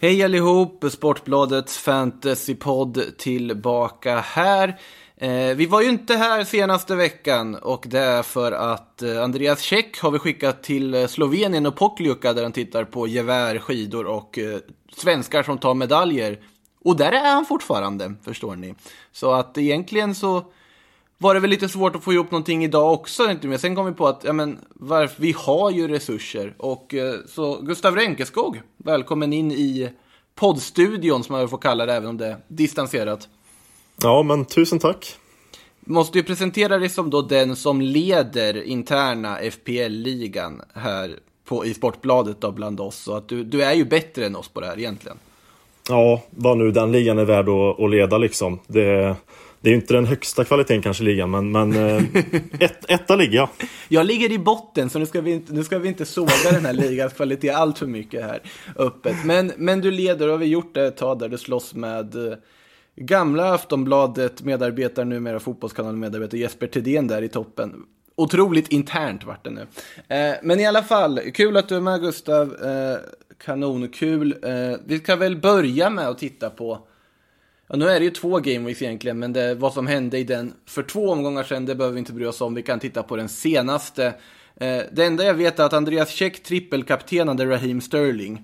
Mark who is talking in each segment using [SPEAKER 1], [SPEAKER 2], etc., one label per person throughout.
[SPEAKER 1] Hej allihop, Sportbladets fantasypodd tillbaka här. Eh, vi var ju inte här senaste veckan och det är för att eh, Andreas Käck har vi skickat till eh, Slovenien och Pokljuka där han tittar på gevär, skidor och eh, svenskar som tar medaljer. Och där är han fortfarande, förstår ni. Så att egentligen så var det väl lite svårt att få ihop någonting idag också. Inte mer. Sen kom vi på att ja, men, varför, vi har ju resurser. Och eh, så Gustav Renkeskog, välkommen in i poddstudion som man får kalla det även om det är distanserat.
[SPEAKER 2] Ja, men tusen tack.
[SPEAKER 1] Måste ju presentera dig som då den som leder interna FPL-ligan här på, i Sportbladet då bland oss. Så att du, du är ju bättre än oss på det här egentligen.
[SPEAKER 2] Ja, vad nu den ligan är värd att, att leda liksom. Det, det är ju inte den högsta kvaliteten kanske ligan, men, men eh, ett, etta ligger jag.
[SPEAKER 1] Jag ligger i botten, så nu ska vi inte, nu ska vi inte såga den här ligans kvalitet allt för mycket här öppet. Men, men du leder och har vi gjort det ett tag där du slåss med eh, gamla Aftonbladet medarbetare, numera Fotbollskanalen medarbetare Jesper Thedéen där i toppen. Otroligt internt vart det nu. Eh, men i alla fall, kul att du är med Gustav. Kanonkul. Vi ska väl börja med att titta på Ja, nu är det ju två gameweeks egentligen, men det, vad som hände i den för två omgångar sedan, det behöver vi inte bry oss om. Vi kan titta på den senaste. Eh, det enda jag vet är att Andreas Käck trippelkaptenade Raheem Sterling.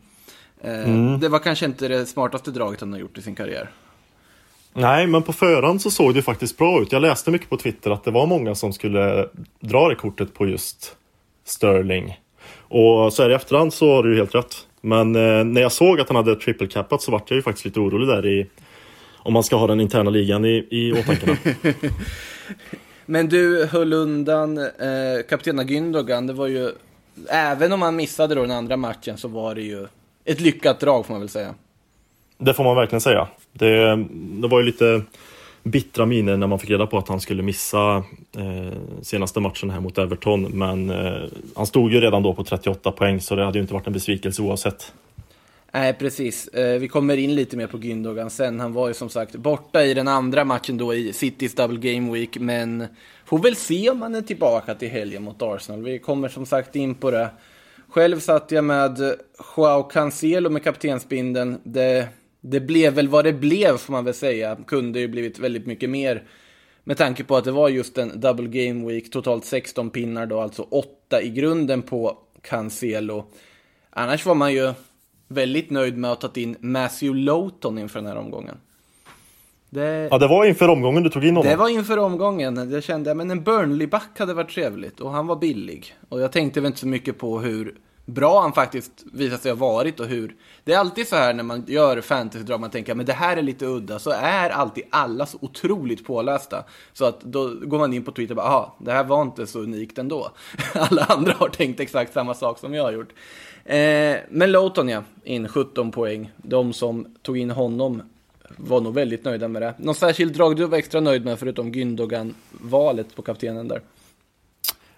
[SPEAKER 1] Eh, mm. Det var kanske inte det smartaste draget han har gjort i sin karriär.
[SPEAKER 2] Nej, men på förhand så såg det faktiskt bra ut. Jag läste mycket på Twitter att det var många som skulle dra det kortet på just Sterling. Och så här i efterhand så har du ju helt rätt. Men eh, när jag såg att han hade trippelcappat så vart jag ju faktiskt lite orolig där i om man ska ha den interna ligan i, i åtanke.
[SPEAKER 1] Men du höll undan eh, kaptena Gündogan. Det var ju, även om han missade då den andra matchen så var det ju ett lyckat drag får man väl säga.
[SPEAKER 2] Det får man verkligen säga. Det, det var ju lite bittra miner när man fick reda på att han skulle missa eh, senaste matchen här mot Everton. Men eh, han stod ju redan då på 38 poäng så det hade ju inte varit en besvikelse oavsett.
[SPEAKER 1] Nej, precis. Eh, vi kommer in lite mer på Gündogan sen. Han var ju som sagt borta i den andra matchen då i Citys Double Game Week, men får väl se om han är tillbaka till helgen mot Arsenal. Vi kommer som sagt in på det. Själv satt jag med Joao Cancelo med kaptensbindeln. Det, det blev väl vad det blev får man väl säga. Kunde ju blivit väldigt mycket mer. Med tanke på att det var just en double game week, totalt 16 pinnar då, alltså 8 i grunden på Cancelo. Annars var man ju väldigt nöjd med att ha tagit in Matthew Lowton inför den här omgången.
[SPEAKER 2] Det... Ja, det var inför omgången du tog in honom.
[SPEAKER 1] Det var inför omgången. Jag kände att en Burnley-back hade varit trevligt och han var billig. Och jag tänkte väl inte så mycket på hur bra han faktiskt visat sig ha varit och hur... Det är alltid så här när man gör fantasy-drag, man tänker men det här är lite udda, så är alltid alla så otroligt pålästa. Så att då går man in på Twitter och bara, aha, det här var inte så unikt ändå. alla andra har tänkt exakt samma sak som jag har gjort. Eh, men Lowton ja, in 17 poäng. De som tog in honom var nog väldigt nöjda med det. Någon särskild drag du var extra nöjd med förutom Gündogan-valet på kaptenen där?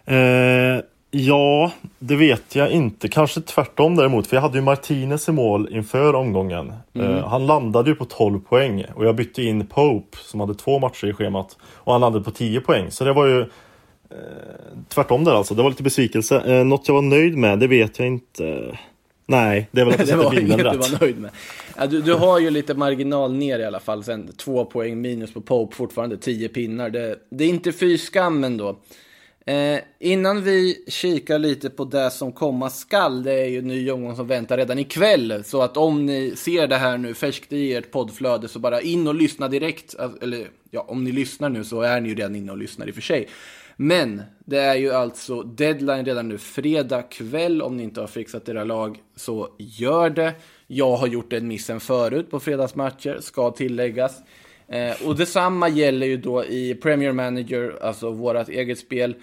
[SPEAKER 2] Eh, ja, det vet jag inte. Kanske tvärtom däremot. För jag hade ju Martinez i mål inför omgången. Mm. Eh, han landade ju på 12 poäng och jag bytte in Pope som hade två matcher i schemat. Och han landade på 10 poäng. Så det var ju Eh, tvärtom där alltså, det var lite besvikelse. Eh, något jag var nöjd med, det vet jag inte. Nej, det är väl att jag sätter bilden rätt.
[SPEAKER 1] Du var nöjd med. Ja, du, du, har ju lite marginal ner i alla fall. Sen två poäng minus på Pope, fortfarande tio pinnar. Det, det är inte fy skam ändå. Eh, innan vi kikar lite på det som komma skall, det är ju en ny omgång som väntar redan ikväll. Så att om ni ser det här nu färskt i ert poddflöde så bara in och lyssna direkt. Eller ja, om ni lyssnar nu så är ni ju redan inne och lyssnar i och för sig. Men det är ju alltså deadline redan nu fredag kväll. Om ni inte har fixat era lag så gör det. Jag har gjort den missen förut på fredagsmatcher, ska tilläggas. Eh, och detsamma gäller ju då i Premier Manager, alltså vårat eget spel.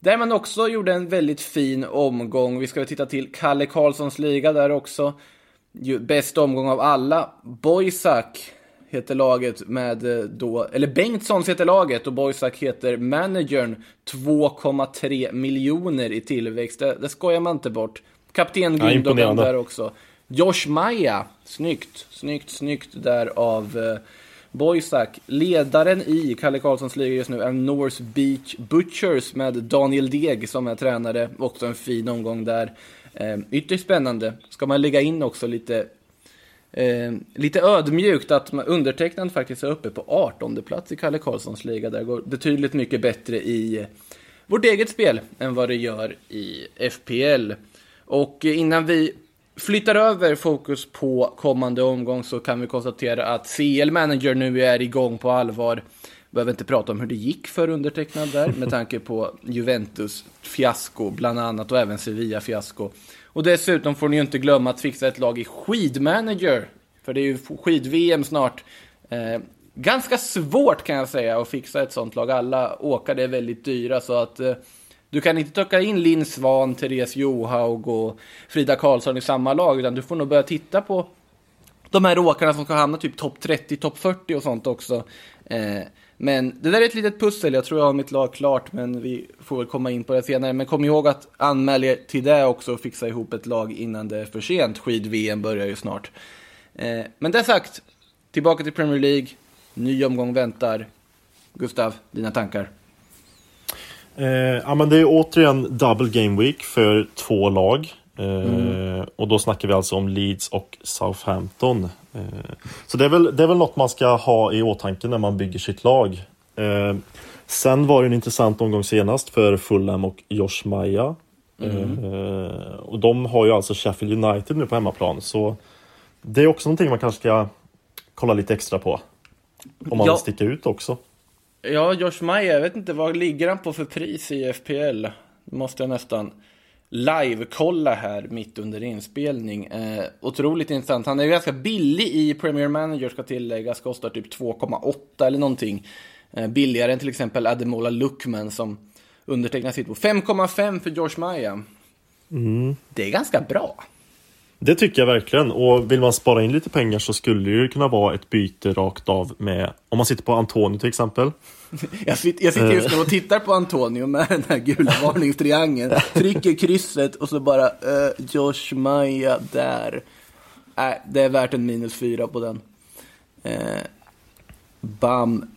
[SPEAKER 1] Där man också gjorde en väldigt fin omgång. Vi ska titta till Kalle Karlssons liga där också. Bäst omgång av alla. Boysak heter laget med eh, då, eller Bengtssons heter laget och Boysak heter managern. 2,3 miljoner i tillväxt, det, det skojar man inte bort. Kapten Gündogan ja, där också. Josh Maja, snyggt, snyggt, snyggt där av eh, Boysak. Ledaren i Kalle Karlssons liga just nu är North Beach Butchers med Daniel Deg som är tränare. Också en fin omgång där. Eh, ytterst spännande. Ska man lägga in också lite Eh, lite ödmjukt att undertecknad faktiskt är uppe på 18 plats i Kalle Karlssons liga. Där går betydligt mycket bättre i vårt eget spel än vad det gör i FPL. Och innan vi flyttar över fokus på kommande omgång så kan vi konstatera att CL Manager nu är igång på allvar. Behöver inte prata om hur det gick för undertecknad där med tanke på Juventus fiasko bland annat och även Sevilla fiasko. Och dessutom får ni ju inte glömma att fixa ett lag i skidmanager. För det är ju skid-VM snart. Eh, ganska svårt kan jag säga att fixa ett sånt lag. Alla åkare är väldigt dyra så att eh, du kan inte ta in Linn Svan, Therese Johaug och Frida Karlsson i samma lag. Utan du får nog börja titta på de här åkarna som ska hamna typ topp 30, topp 40 och sånt också. Eh, men det där är ett litet pussel. Jag tror jag har mitt lag klart, men vi får väl komma in på det senare. Men kom ihåg att anmäla er till det också och fixa ihop ett lag innan det är för sent. Skid-VM börjar ju snart. Eh, men det sagt, tillbaka till Premier League. Ny omgång väntar. Gustav, dina tankar?
[SPEAKER 2] Eh, ja, men det är återigen double game week för två lag. Mm. Och då snackar vi alltså om Leeds och Southampton. Eh, så det är, väl, det är väl något man ska ha i åtanke när man bygger sitt lag. Eh, sen var det en intressant omgång senast för Fulham och Josh Maja. Mm. Och de har ju alltså Sheffield United nu på hemmaplan. Så det är också någonting man kanske ska kolla lite extra på. Om man ja. vill sticka ut också.
[SPEAKER 1] Ja, Josh Maja, jag vet inte vad ligger han på för pris i FPL? Måste jag nästan live-kolla här mitt under inspelning. Eh, otroligt intressant. Han är ganska billig i Premier Manager ska tilläggas. Kostar typ 2,8 eller någonting. Eh, billigare än till exempel Ademola Luckman som undertecknar sitt på 5,5 för George Maya. Mm. Det är ganska bra.
[SPEAKER 2] Det tycker jag verkligen. Och vill man spara in lite pengar så skulle det kunna vara ett byte rakt av med, om man sitter på Antonio till exempel.
[SPEAKER 1] Jag sitter, jag sitter just nu och tittar på Antonio med den här gula varningstriangeln. Trycker krysset och så bara uh, Josh Maya där. Äh, det är värt en minus fyra på den. Uh, bam.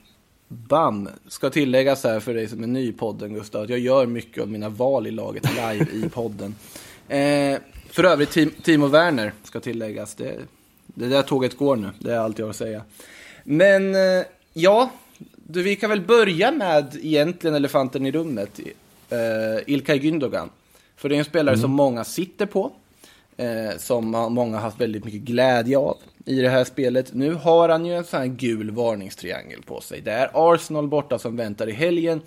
[SPEAKER 1] Bam. Ska tilläggas här för dig som är ny i podden Gustav, att jag gör mycket av mina val i laget live i podden. Uh, för övrigt, Timo Werner ska tilläggas. Det, det där tåget går nu, det är allt jag har att säga. Men ja, du, vi kan väl börja med egentligen elefanten i rummet, uh, Ilkay Gündogan. För det är en spelare mm. som många sitter på, uh, som många har haft väldigt mycket glädje av i det här spelet. Nu har han ju en sån här gul varningstriangel på sig. Det är Arsenal borta som väntar i helgen.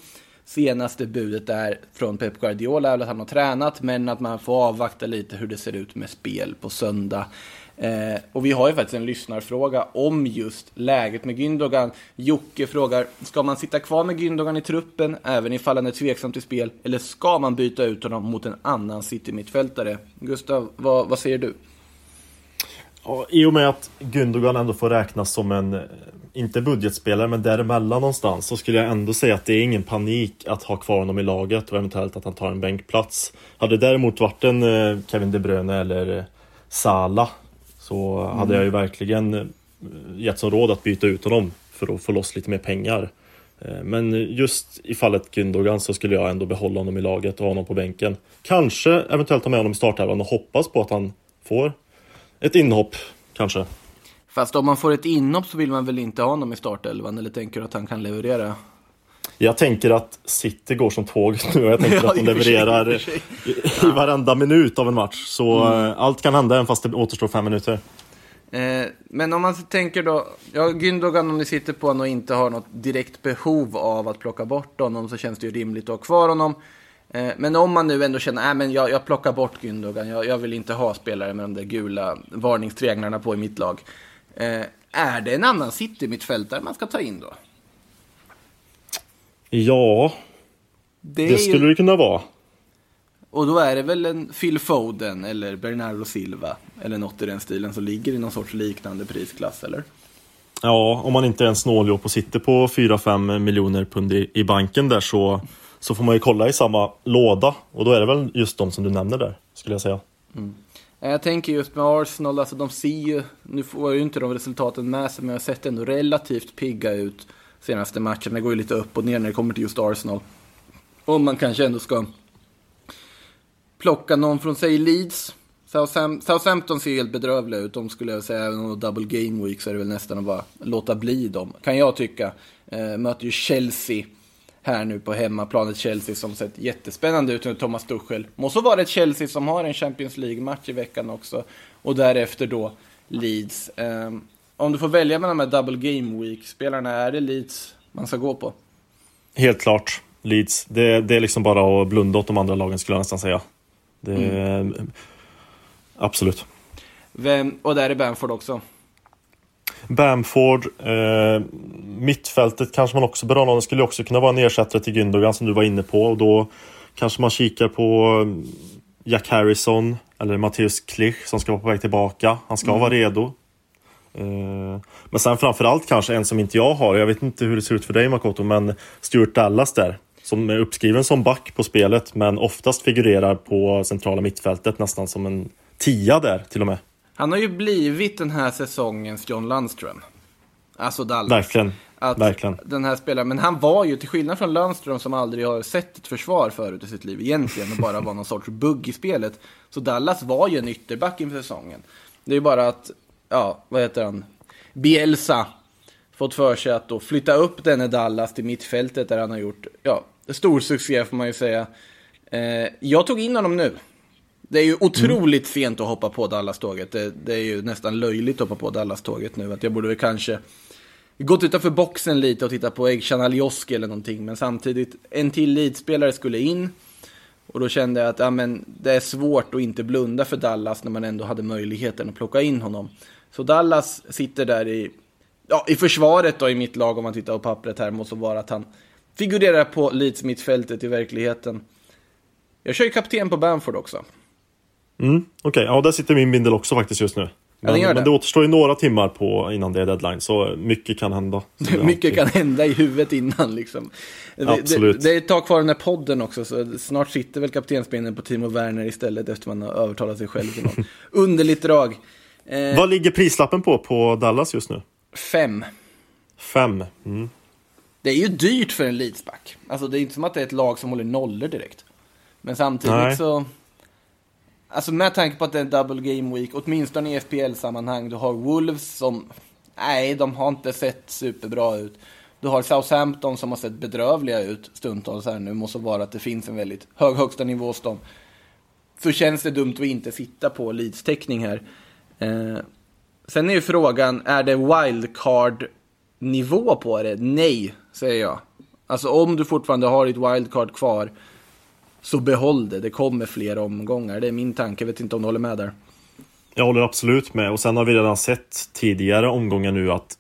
[SPEAKER 1] Senaste budet är från Pep Guardiola är att han har tränat, men att man får avvakta lite hur det ser ut med spel på söndag. Eh, och vi har ju faktiskt en lyssnarfråga om just läget med Gündogan. Jocke frågar, ska man sitta kvar med Gündogan i truppen även ifall han är tveksam till spel? Eller ska man byta ut honom mot en annan City-mittfältare? Gustav, vad, vad säger du?
[SPEAKER 2] Ja, I och med att Gündogan ändå får räknas som en, eh, inte budgetspelare, men däremellan någonstans, så skulle jag ändå säga att det är ingen panik att ha kvar honom i laget och eventuellt att han tar en bänkplats. Hade det däremot varit en eh, Kevin De Bruyne eller Sala så mm. hade jag ju verkligen eh, gett som råd att byta ut honom för att få loss lite mer pengar. Eh, men just i fallet Gündogan så skulle jag ändå behålla honom i laget och ha honom på bänken. Kanske eventuellt ha med honom i startelvan och hoppas på att han får ett inhopp, kanske.
[SPEAKER 1] Fast om man får ett inhopp så vill man väl inte ha honom i startelvan, eller tänker du att han kan leverera?
[SPEAKER 2] Jag tänker att City går som tåget nu och jag tänker ja, att de levererar i, i varenda minut av en match. Så mm. Eh, allt kan hända även fast det återstår fem minuter.
[SPEAKER 1] Eh, men om man tänker då, ja, Gündogan om ni sitter på honom och inte har något direkt behov av att plocka bort honom så känns det ju rimligt att ha kvar honom. Eh, men om man nu ändå känner, att äh, jag, jag plockar bort Gündogan, jag, jag, vill inte ha spelare med de där gula varningstrianglarna på i mitt lag. Eh, är det en annan City-mittfältare man ska ta in då?
[SPEAKER 2] Ja, det, det skulle ju... det kunna vara.
[SPEAKER 1] Och då är det väl en Phil Foden eller Bernardo Silva eller något i den stilen som ligger i någon sorts liknande prisklass, eller?
[SPEAKER 2] Ja, om man inte är en snåljåp och sitter på 4-5 miljoner pund i, i banken där så, så får man ju kolla i samma låda. Och då är det väl just de som du nämner där, skulle jag säga.
[SPEAKER 1] Mm. Eh, jag tänker just med Arsenal, alltså de ser ju, nu får ju inte de resultaten med sig, men jag har sett ändå relativt pigga ut senaste matchen. Det går ju lite upp och ner när det kommer till just Arsenal. Om man kanske ändå ska plocka någon från, säg Leeds, Southam Southampton ser helt bedrövliga ut. De skulle jag säga, även om double game week så är det väl nästan att bara låta bli dem. Kan jag tycka. Eh, möter ju Chelsea här nu på hemmaplanet. Chelsea som sett jättespännande ut under Thomas Tuchel. Måste vara ett Chelsea som har en Champions League-match i veckan också. Och därefter då Leeds. Eh, om du får välja mellan de här double game week-spelarna, är det Leeds man ska gå på?
[SPEAKER 2] Helt klart. Leeds. Det, det är liksom bara att blunda åt de andra lagen skulle jag nästan säga. Det, mm. Absolut.
[SPEAKER 1] Vem, och där är Bamford också.
[SPEAKER 2] Bamford, eh, mittfältet kanske man också bör ha någon. Det skulle också kunna vara en ersättare till Gündogan som du var inne på. Och då kanske man kikar på mm, Jack Harrison eller Matteus Klich som ska vara på väg tillbaka. Han ska mm. vara redo. Eh, men sen framförallt kanske en som inte jag har. Jag vet inte hur det ser ut för dig Makoto, men Stuart Dallas där. Som är uppskriven som back på spelet, men oftast figurerar på centrala mittfältet nästan som en tia där till och med.
[SPEAKER 1] Han har ju blivit den här säsongens John Lundström. Alltså Dallas.
[SPEAKER 2] Verkligen.
[SPEAKER 1] Att
[SPEAKER 2] Verkligen.
[SPEAKER 1] Den här spelaren, men han var ju till skillnad från Lundström som aldrig har sett ett försvar förut i sitt liv egentligen och bara var någon sorts bugg i spelet. Så Dallas var ju en ytterback inför säsongen. Det är ju bara att, ja, vad heter han? Bielsa fått för sig att då flytta upp denne Dallas till mittfältet där han har gjort, ja, stor succé får man ju säga. Eh, jag tog in honom nu. Det är ju otroligt mm. sent att hoppa på Dallas-tåget. Det, det, är ju nästan löjligt att hoppa på Dallas-tåget nu. Att jag borde väl kanske gått utanför boxen lite och tittat på Egcan Alioski eller någonting. Men samtidigt, en till leadspelare skulle in. Och då kände jag att ja, men, det är svårt att inte blunda för Dallas när man ändå hade möjligheten att plocka in honom. Så Dallas sitter där i, ja, i försvaret då i mitt lag om man tittar på pappret här. Måste vara att han figurerar på Leeds mittfältet i verkligheten. Jag kör ju kapten på Bamford också.
[SPEAKER 2] Mm, Okej, okay. ja där sitter min bindel också faktiskt just nu. Men, ja, det. men det återstår ju några timmar på innan det är deadline, så mycket kan hända.
[SPEAKER 1] mycket kan hända i huvudet innan liksom.
[SPEAKER 2] Absolut.
[SPEAKER 1] Det, det, är ett tag kvar den här podden också, så snart sitter väl kaptensbindeln på Timo Werner istället efter man har övertalat sig själv till något underligt drag.
[SPEAKER 2] Eh, Vad ligger prislappen på, på Dallas just nu?
[SPEAKER 1] Fem.
[SPEAKER 2] Fem. Mm.
[SPEAKER 1] Det är ju dyrt för en Leedsback. Alltså det är inte som att det är ett lag som håller nollor direkt. Men samtidigt Nej. så... Alltså med tanke på att det är double game week, åtminstone i FPL-sammanhang, du har Wolves som... Nej, de har inte sett superbra ut. Du har Southampton som har sett bedrövliga ut stundtals här nu, måste vara att det finns en väldigt hög högsta nivå hos dem. Så känns det dumt att inte sitta på Leeds-täckning här. Eh, sen är ju frågan, är det wildcard-nivå på det? Nej, säger jag. Alltså om du fortfarande har ditt wildcard kvar, så behåll det. Det kommer fler omgångar. Det är min tanke. Jag vet inte om du håller med där.
[SPEAKER 2] Jag håller absolut med. Och sen har vi redan sett tidigare omgångar nu att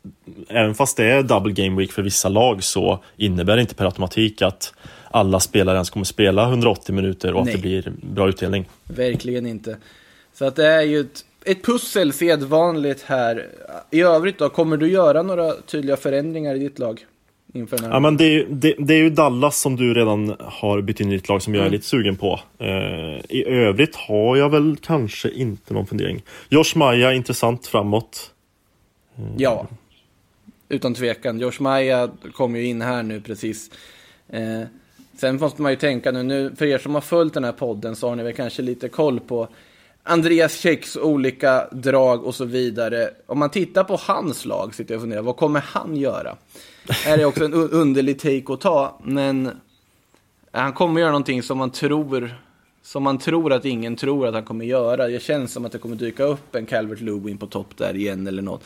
[SPEAKER 2] även fast det är double game week för vissa lag så innebär det inte per automatik att alla spelare ens kommer spela 180 minuter och Nej. att det blir bra utdelning.
[SPEAKER 1] Verkligen inte. Så att det är ju ett, ett pussel sedvanligt här. I övrigt då, kommer du göra några tydliga förändringar i ditt lag?
[SPEAKER 2] Inför den här. Ja, men det, är, det, det är ju Dallas som du redan har bytt in i ditt lag som jag är mm. lite sugen på. Eh, I övrigt har jag väl kanske inte någon fundering. Josh Maja, intressant framåt.
[SPEAKER 1] Eh. Ja, utan tvekan. Josh Maja kom ju in här nu precis. Eh, sen måste man ju tänka nu, nu, för er som har följt den här podden så har ni väl kanske lite koll på Andreas Käcks olika drag och så vidare. Om man tittar på hans lag, sitter jag och funderar, vad kommer han göra? Här är också en underlig take att ta, men eh, han kommer göra någonting som man tror som man tror att ingen tror att han kommer göra. Det känns som att det kommer dyka upp en Calvert Lewin på topp där igen eller något.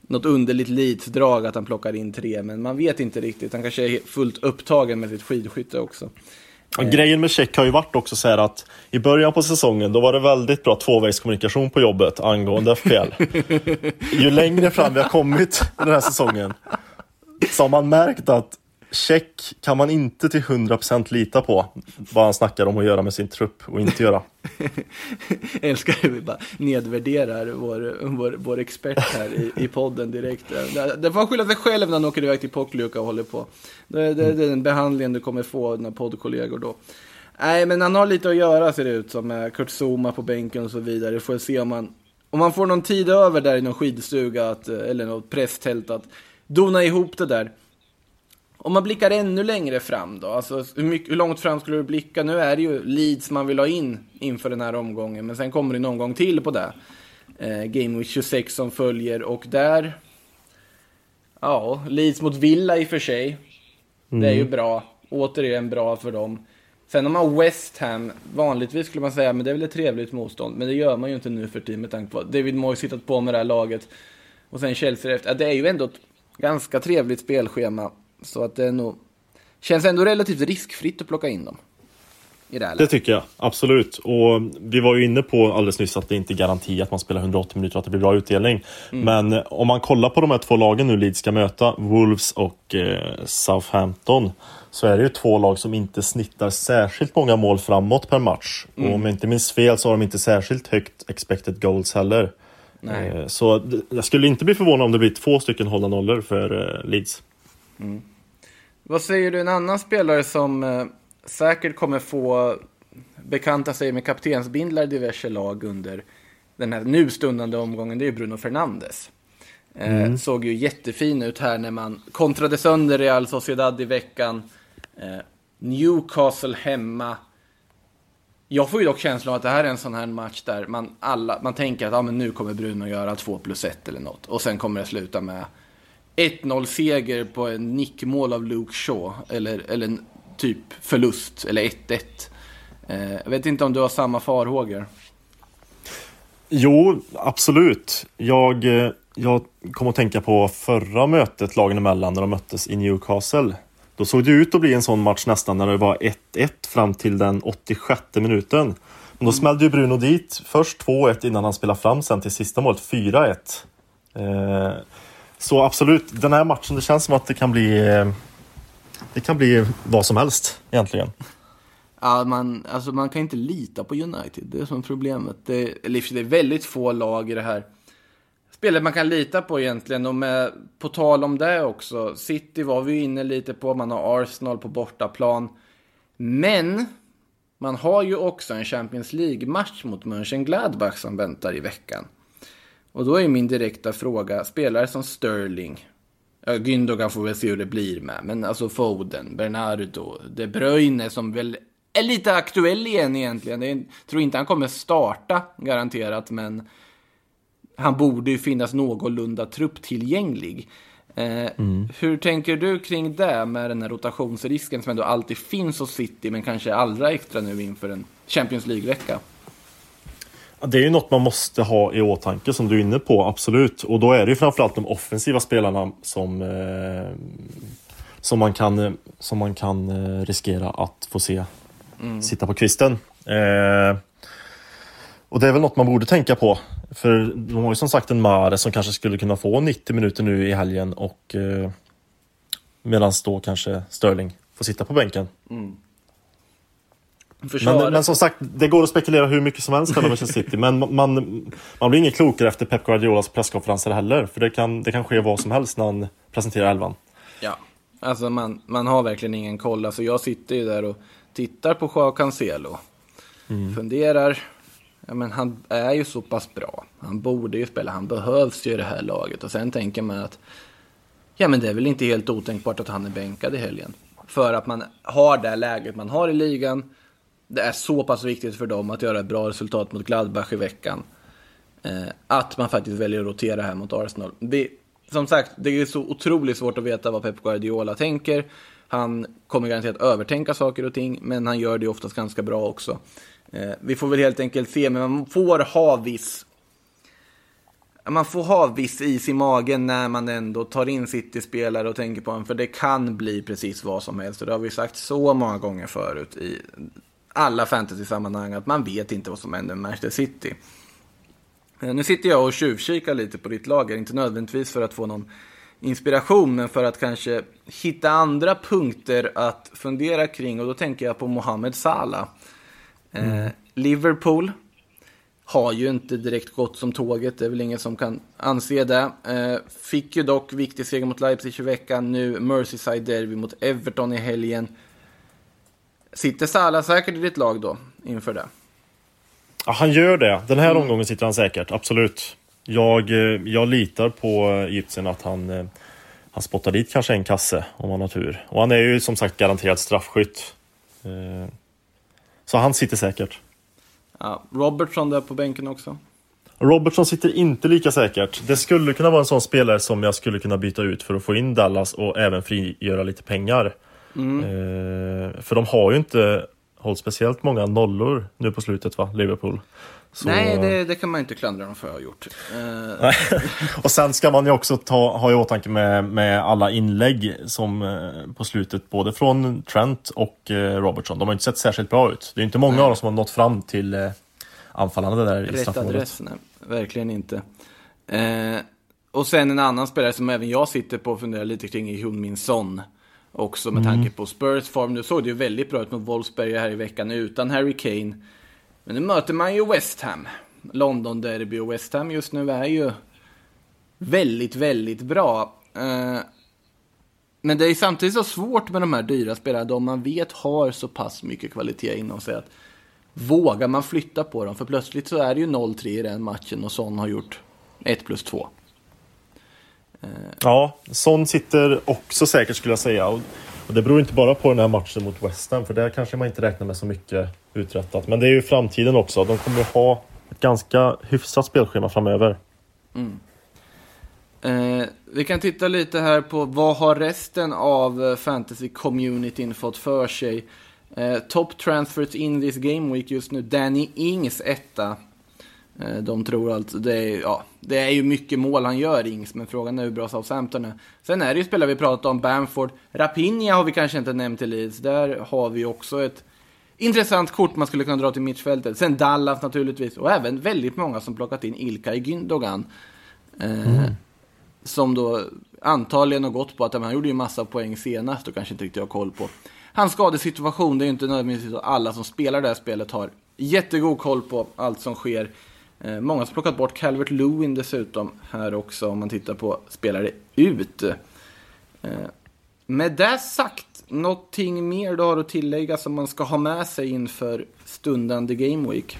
[SPEAKER 1] Något underligt Leeds-drag att han plockar in tre, men man vet inte riktigt. Han kanske är fullt upptagen med sitt skidskytte också.
[SPEAKER 2] Och grejen med Check har ju varit också så här att i början på säsongen då var det väldigt bra tvåvägskommunikation på jobbet angående FPL. ju längre fram vi har kommit den här säsongen så har man märkt att Check kan man inte till 100% lita på vad han snackar om att göra med sin trupp och inte göra.
[SPEAKER 1] Jag älskar hur vi bara nedvärderar vår, vår, vår expert här i, i podden direkt. Det, får han skylla sig själv när han åker iväg till Pokljuka och håller på. Det, det, det är den behandlingen du kommer få av dina poddkollegor då. Nej, men han har lite att göra ser det ut som med Kurt Zuma på bänken och så vidare. Får se om man, om man får någon tid över där i någon skidstuga att, eller något presstält att dona ihop det där om man blickar ännu längre fram då, alltså hur, mycket, hur långt fram skulle du blicka? Nu är det ju Leeds man vill ha in inför den här omgången, men sen kommer det en omgång till på det. Eh, Game Week 26 som följer och där, ja, Leeds mot Villa i och för sig. Mm. Det är ju mm. bra, återigen bra för dem. Sen har man West Ham, vanligtvis skulle man säga, men det är väl ett trevligt motstånd. Men det gör man ju inte nu för tiden med tanke på att David Moyes hittat på med det här laget. Och sen Chelsea efter. Det är ju ändå ett ganska trevligt spelschema. Så att det är nog... Känns ändå relativt riskfritt att plocka in dem.
[SPEAKER 2] I det, det tycker jag, absolut. Och vi var ju inne på alldeles nyss att det inte är garanti att man spelar 180 minuter och att det blir bra utdelning. Mm. Men om man kollar på de här två lagen nu Leeds ska möta, Wolves och eh, Southampton, så är det ju två lag som inte snittar särskilt många mål framåt per match. Mm. Och om jag inte minns fel så har de inte särskilt högt expected goals heller. Nej. Eh, så jag skulle inte bli förvånad om det blir två stycken hållna nollor för eh, Leeds. Mm.
[SPEAKER 1] Vad säger du en annan spelare som eh, säkert kommer få bekanta sig med kaptensbindlar i diverse lag under den här nu stundande omgången, det är Bruno Fernandes. Mm. såg ju jättefin ut här när man kontrade sönder Real Sociedad i veckan. Newcastle hemma. Jag får ju dock känslan av att det här är en sån här match där man, alla, man tänker att ah, men nu kommer Bruno göra 2 plus 1 eller något. Och sen kommer det sluta med 1-0-seger på en nickmål av Luke Shaw. Eller, eller typ förlust, eller 1-1. Eh, jag vet inte om du har samma farhågor?
[SPEAKER 2] Jo, absolut. Jag, eh, jag kom att tänka på förra mötet lagen emellan när de möttes i Newcastle. Då såg det ut att bli en sån match nästan när det var 1-1 fram till den 86 minuten. Men då smällde ju Bruno dit först 2-1 innan han spelade fram sen till sista målet 4-1. Eh, så absolut, den här matchen, det känns som att det kan bli eh, det kan bli vad som helst egentligen.
[SPEAKER 1] Ja, man, alltså man kan inte lita på United. Det är som problemet. Det, det är väldigt få lag i det här spelet man kan lita på egentligen. Och med, på tal om det också. City var vi inne lite på. Man har Arsenal på bortaplan. Men man har ju också en Champions League-match mot Mönchengladbach som väntar i veckan. Och då är min direkta fråga, spelare som Sterling, ja, Gündogan får väl se hur det blir med, men alltså Foden, Bernardo, De Bruyne som väl är lite aktuell igen egentligen. Jag tror inte han kommer starta garanterat, men han borde ju finnas någorlunda trupptillgänglig. Eh, mm. Hur tänker du kring det med den här rotationsrisken som ändå alltid finns hos City, men kanske allra extra nu inför en Champions League-vecka?
[SPEAKER 2] Det är ju något man måste ha i åtanke som du är inne på, absolut. Och då är det ju framförallt de offensiva spelarna som, eh, som, man, kan, som man kan eh, riskera att få se mm. sitta på kvisten. Eh, och det är väl något man borde tänka på. För de har ju som sagt en Mare som kanske skulle kunna få 90 minuter nu i helgen och eh, medan då kanske Sterling får sitta på bänken. Mm. Men, men, som sagt, det går att spekulera hur mycket som helst med Manchester City. men man, man blir ingen klokare efter Pep Guardiolas presskonferenser heller. För det kan, det kan ske vad som helst när han presenterar elvan.
[SPEAKER 1] Ja, alltså man, man har verkligen ingen koll. Alltså jag sitter ju där och tittar på Joao Cancelo. Mm. Funderar. Ja, men han är ju så pass bra. Han borde ju spela. Han behövs ju i det här laget. Och sen tänker man att ja, men det är väl inte helt otänkbart att han är bänkad i helgen. För att man har det läget man har i ligan det är så pass viktigt för dem att göra ett bra resultat mot Gladbach i veckan. Eh, att man faktiskt väljer att rotera här mot Arsenal. Det, som sagt, det är så otroligt svårt att veta vad Pep Guardiola tänker. Han kommer garanterat övertänka saker och ting, men han gör det oftast ganska bra också. Eh, vi får väl helt enkelt se, men man får ha viss man får ha viss is i magen när man ändå tar in City-spelare och tänker på dem, för det kan bli precis vad som helst. Och det har vi sagt så många gånger förut i alla fantasy-sammanhang att man vet inte vad som händer med Manchester City. Eh, nu sitter jag och tjuvkikar lite på ditt lager, inte nödvändigtvis för att få någon inspiration, men för att kanske hitta andra punkter att fundera kring. Och då tänker jag på Mohamed Salah. Eh, mm. Liverpool har ju inte direkt gått som tåget, det är väl ingen som kan anse det. Eh, fick ju dock viktig seger mot Leipzig i veckan, nu Merseyside Derby mot Everton i helgen. Sitter Salah säkert i ditt lag då, inför det?
[SPEAKER 2] Ja, han gör det. Den här mm. omgången sitter han säkert, absolut. Jag, eh, jag litar på Egypten att han, eh, han spottar dit kanske en kasse om han har tur. Och han är ju som sagt garanterad straffskytt. Eh, så han sitter säkert.
[SPEAKER 1] Ja, Robertson där på bänken också.
[SPEAKER 2] Robertson sitter inte lika säkert. Det skulle kunna vara en sån spelare som jag skulle kunna byta ut för att få in Dallas och även frigöra lite pengar. Mm. Eh, för de har ju inte hållit speciellt många nollor nu på slutet va, Liverpool.
[SPEAKER 1] Så... Nej, det, det, kan man inte klandra dem för att ha gjort.
[SPEAKER 2] Uh... och sen ska man ju också ta, ha i åtanke med, med alla inlägg som eh, på slutet, både från Trent och eh, Robertson. De har inte sett särskilt bra ut. Det är inte många nej. av dem som har nått fram till eh, anfallarna där
[SPEAKER 1] i Rätt adress, nej. Verkligen inte. Eh, och sen en annan spelare som även jag sitter på och funderar lite kring är Hyun Min Son. Också med mm. tanke på Spurs form. Nu såg det ju väldigt bra ut mot Wolfsberg här i veckan utan Harry Kane. Men nu möter man ju West Ham. London Derby och West Ham just nu är ju väldigt, väldigt bra. Eh, men det är samtidigt så svårt med de här dyra spelarna, de man vet har så pass mycket kvalitet inom sig att vågar man flytta på dem? För plötsligt så är det ju 0-3 i den matchen och Son har gjort 1 plus 2.
[SPEAKER 2] Ja, Son sitter också säkert skulle jag säga. Och det beror inte bara på den här matchen mot West Ham, för där kanske man inte räknar med så mycket uträttat. Men det är ju framtiden också. De kommer ha ett ganska hyfsat spelschema framöver.
[SPEAKER 1] Mm. Eh, vi kan titta lite här på vad har resten av eh, fantasy-communityn fått för sig. Eh, top transfers in this game week just nu. Danny Ings etta. Eh, de tror alltså, det är, ja, det är ju mycket mål han gör Ings, men frågan är hur bra Southampton är. Sen är det ju spelare vi pratat om, Bamford. Rapinha har vi kanske inte nämnt i Leeds. Där har vi också ett intressant kort man skulle kunna dra till mittfältet. Sen Dallas naturligtvis, och även väldigt många som plockat in Ilkay Gündogan. Eh, mm. Som då antagligen har gått på att han gjorde ju massa poäng senast och kanske inte riktigt har koll på hans skadesituation. Det är ju inte nödvändigtvis alla som spelar det här spelet har jättegod koll på allt som sker. Eh, många har plockat bort Calvert Lewin dessutom här också om man tittar på spelare ut. Eh, med det sagt, någonting mer du har att tillägga som man ska ha med sig inför stundande Game Week?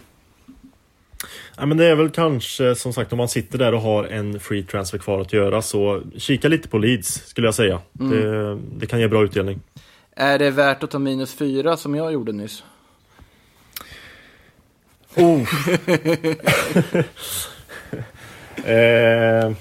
[SPEAKER 2] Ja, men det är väl kanske som sagt om man sitter där och har en free transfer kvar att göra så kika lite på Leeds skulle jag säga. Mm. Det, det, kan ge bra utdelning.
[SPEAKER 1] Är det värt att ta minus fyra som jag gjorde nyss?
[SPEAKER 2] Oh. eh,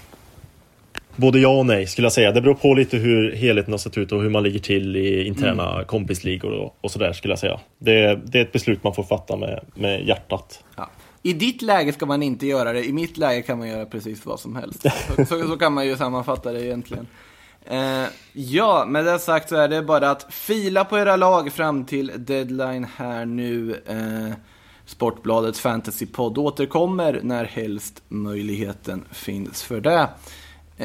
[SPEAKER 2] både ja och nej skulle jag säga. Det beror på lite hur helheten har sett ut och hur man ligger till i interna mm. kompisligor och, och sådär skulle jag säga. Det, det, är ett beslut man får fatta med, med hjärtat.
[SPEAKER 1] Ja. I ditt läge ska man inte göra det, i mitt läge kan man göra precis vad som helst. Så, så, så kan man ju sammanfatta det egentligen. Eh, ja, med det sagt så är det bara att fila på era lag fram till deadline här nu. Eh, Sportbladets fantasypodd återkommer när helst möjligheten finns för det.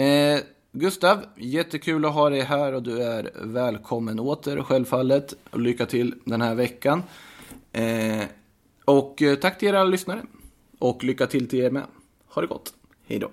[SPEAKER 1] Eh, Gustav, jättekul att ha dig här och du är välkommen åter självfallet. Lycka till den här veckan. Eh, och eh, tack till er alla lyssnare. Och lycka till till er med. Ha det gott. Hej då.